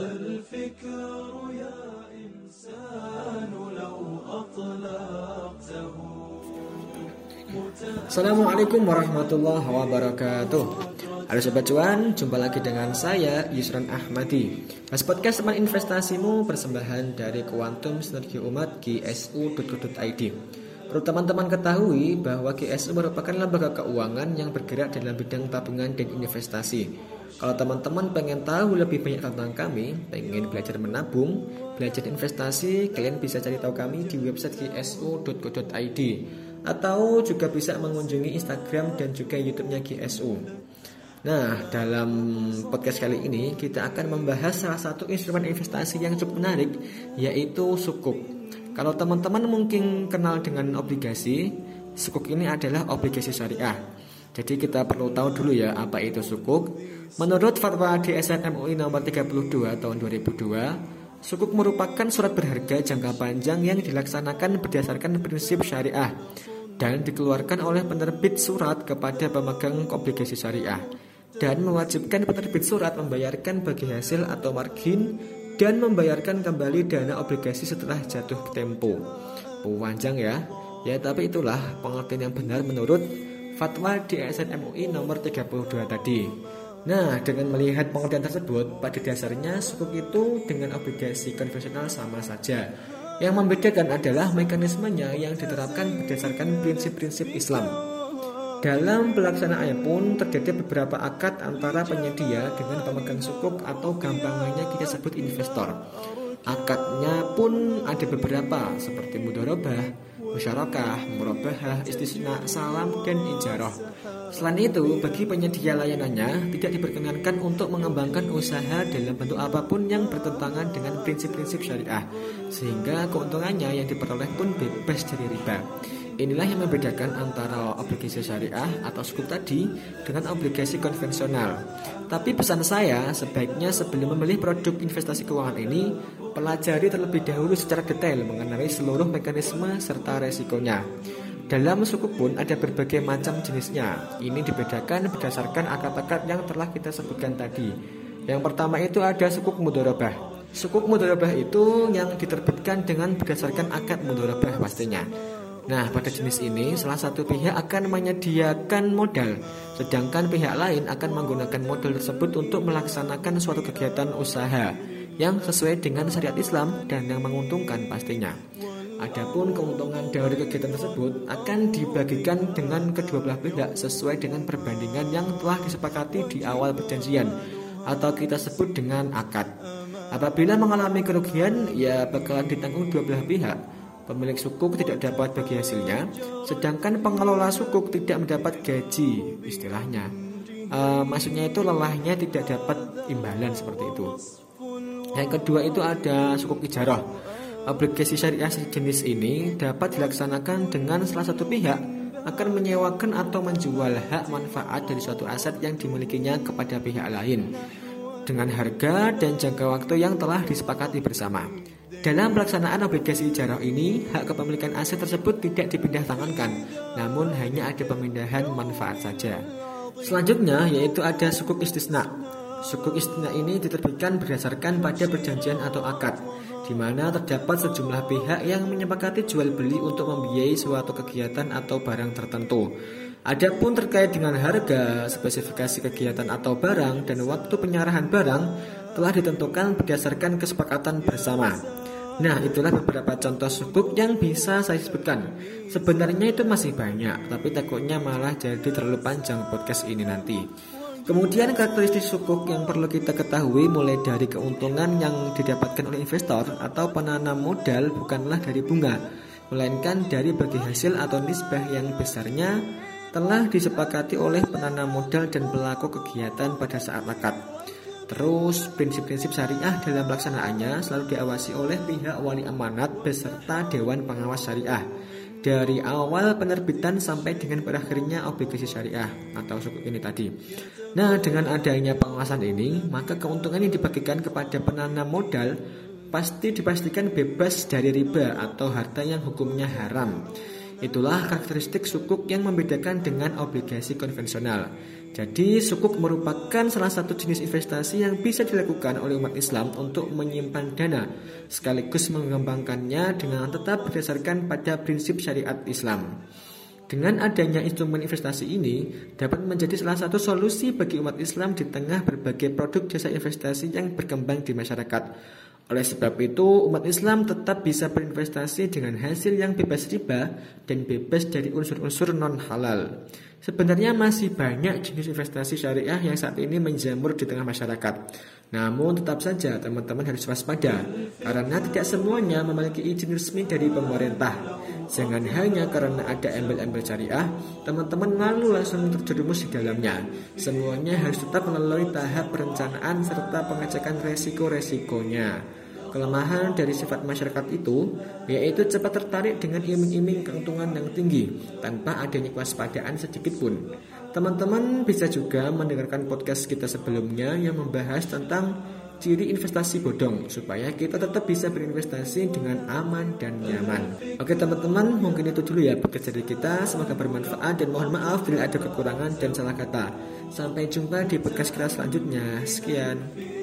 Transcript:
الفكر يا إنسان لو أطلقته Assalamualaikum warahmatullahi wabarakatuh Halo Sobat Cuan, jumpa lagi dengan saya Yusran Ahmadi Mas Podcast teman investasimu persembahan dari Kuantum Sinergi Umat GSU.co.id Perlu teman-teman ketahui bahwa GSU merupakan lembaga keuangan yang bergerak dalam bidang tabungan dan investasi kalau teman-teman pengen tahu lebih banyak tentang kami, pengen belajar menabung, belajar investasi, kalian bisa cari tahu kami di website gsu.co.id atau juga bisa mengunjungi Instagram dan juga YouTube-nya GSU. Nah, dalam podcast kali ini kita akan membahas salah satu instrumen investasi yang cukup menarik yaitu sukuk. Kalau teman-teman mungkin kenal dengan obligasi, sukuk ini adalah obligasi syariah. Jadi kita perlu tahu dulu ya apa itu sukuk. Menurut fatwa DSN MUI nomor 32 tahun 2002, sukuk merupakan surat berharga jangka panjang yang dilaksanakan berdasarkan prinsip syariah dan dikeluarkan oleh penerbit surat kepada pemegang obligasi syariah dan mewajibkan penerbit surat membayarkan bagi hasil atau margin dan membayarkan kembali dana obligasi setelah jatuh tempo. Panjang ya. Ya tapi itulah pengertian yang benar menurut fatwa di ASN MUI nomor 32 tadi. Nah, dengan melihat pengertian tersebut, pada dasarnya sukuk itu dengan obligasi konvensional sama saja. Yang membedakan adalah mekanismenya yang diterapkan berdasarkan prinsip-prinsip Islam. Dalam pelaksanaannya pun terjadi beberapa akad antara penyedia dengan pemegang sukuk atau gampangnya kita sebut investor. Akadnya pun ada beberapa seperti mudorobah, musyarakah, murabahah, istisna, salam, dan ijarah. Selain itu, bagi penyedia layanannya tidak diperkenankan untuk mengembangkan usaha dalam bentuk apa pun yang bertentangan dengan prinsip-prinsip syariah, sehingga keuntungannya yang diperoleh pun bebas dari riba. Inilah yang membedakan antara obligasi syariah atau sukuk tadi dengan obligasi konvensional. Tapi pesan saya, sebaiknya sebelum memilih produk investasi keuangan ini, pelajari terlebih dahulu secara detail mengenai seluruh mekanisme serta resikonya. Dalam sukuk pun ada berbagai macam jenisnya. Ini dibedakan berdasarkan akad-akad yang telah kita sebutkan tadi. Yang pertama itu ada sukuk mudorobah. Sukuk mudorobah itu yang diterbitkan dengan berdasarkan akad mudorobah pastinya. Nah, pada jenis ini, salah satu pihak akan menyediakan modal, sedangkan pihak lain akan menggunakan modal tersebut untuk melaksanakan suatu kegiatan usaha yang sesuai dengan syariat Islam dan yang menguntungkan pastinya. Adapun keuntungan dari kegiatan tersebut akan dibagikan dengan kedua belah pihak sesuai dengan perbandingan yang telah disepakati di awal perjanjian atau kita sebut dengan akad. Apabila mengalami kerugian, ya bakalan ditanggung dua belah pihak Pemilik sukuk tidak dapat bagi hasilnya, sedangkan pengelola sukuk tidak mendapat gaji, istilahnya. E, maksudnya itu lelahnya tidak dapat imbalan seperti itu. Yang kedua itu ada sukuk ijarah. Obligasi syariah sejenis ini dapat dilaksanakan dengan salah satu pihak akan menyewakan atau menjual hak manfaat dari suatu aset yang dimilikinya kepada pihak lain dengan harga dan jangka waktu yang telah disepakati bersama. Dalam pelaksanaan obligasi ijarah ini, hak kepemilikan aset tersebut tidak dipindah tangankan, namun hanya ada pemindahan manfaat saja. Selanjutnya yaitu ada sukuk istisna. Sukuk istisna ini diterbitkan berdasarkan pada perjanjian atau akad, di mana terdapat sejumlah pihak yang menyepakati jual beli untuk membiayai suatu kegiatan atau barang tertentu. Adapun terkait dengan harga, spesifikasi kegiatan atau barang, dan waktu penyerahan barang telah ditentukan berdasarkan kesepakatan bersama. Nah, itulah beberapa contoh sukuk yang bisa saya sebutkan. Sebenarnya itu masih banyak, tapi takutnya malah jadi terlalu panjang podcast ini nanti. Kemudian karakteristik sukuk yang perlu kita ketahui mulai dari keuntungan yang didapatkan oleh investor atau penanam modal bukanlah dari bunga, melainkan dari bagi hasil atau nisbah yang besarnya telah disepakati oleh penanam modal dan pelaku kegiatan pada saat akad. Terus prinsip-prinsip syariah dalam pelaksanaannya selalu diawasi oleh pihak wali amanat beserta Dewan Pengawas Syariah dari awal penerbitan sampai dengan berakhirnya obligasi syariah atau sukuk ini tadi. Nah, dengan adanya pengawasan ini, maka keuntungan yang dibagikan kepada penanam modal pasti dipastikan bebas dari riba atau harta yang hukumnya haram. Itulah karakteristik sukuk yang membedakan dengan obligasi konvensional. Jadi sukuk merupakan salah satu jenis investasi yang bisa dilakukan oleh umat Islam untuk menyimpan dana sekaligus mengembangkannya dengan tetap berdasarkan pada prinsip syariat Islam. Dengan adanya instrumen investasi ini dapat menjadi salah satu solusi bagi umat Islam di tengah berbagai produk jasa investasi yang berkembang di masyarakat. Oleh sebab itu, umat Islam tetap bisa berinvestasi dengan hasil yang bebas riba dan bebas dari unsur-unsur non-halal. Sebenarnya masih banyak jenis investasi syariah yang saat ini menjamur di tengah masyarakat. Namun tetap saja teman-teman harus waspada karena tidak semuanya memiliki izin resmi dari pemerintah. Jangan hanya karena ada embel-embel syariah, teman-teman lalu langsung terjerumus di dalamnya. Semuanya harus tetap melalui tahap perencanaan serta pengecekan resiko-resikonya. Kelemahan dari sifat masyarakat itu yaitu cepat tertarik dengan iming-iming keuntungan yang tinggi tanpa adanya kewaspadaan sedikit pun. Teman-teman bisa juga mendengarkan podcast kita sebelumnya yang membahas tentang ciri investasi bodong supaya kita tetap bisa berinvestasi dengan aman dan nyaman. Oke teman-teman, mungkin itu dulu ya podcast dari kita. Semoga bermanfaat dan mohon maaf bila ada kekurangan dan salah kata. Sampai jumpa di podcast kita selanjutnya. Sekian.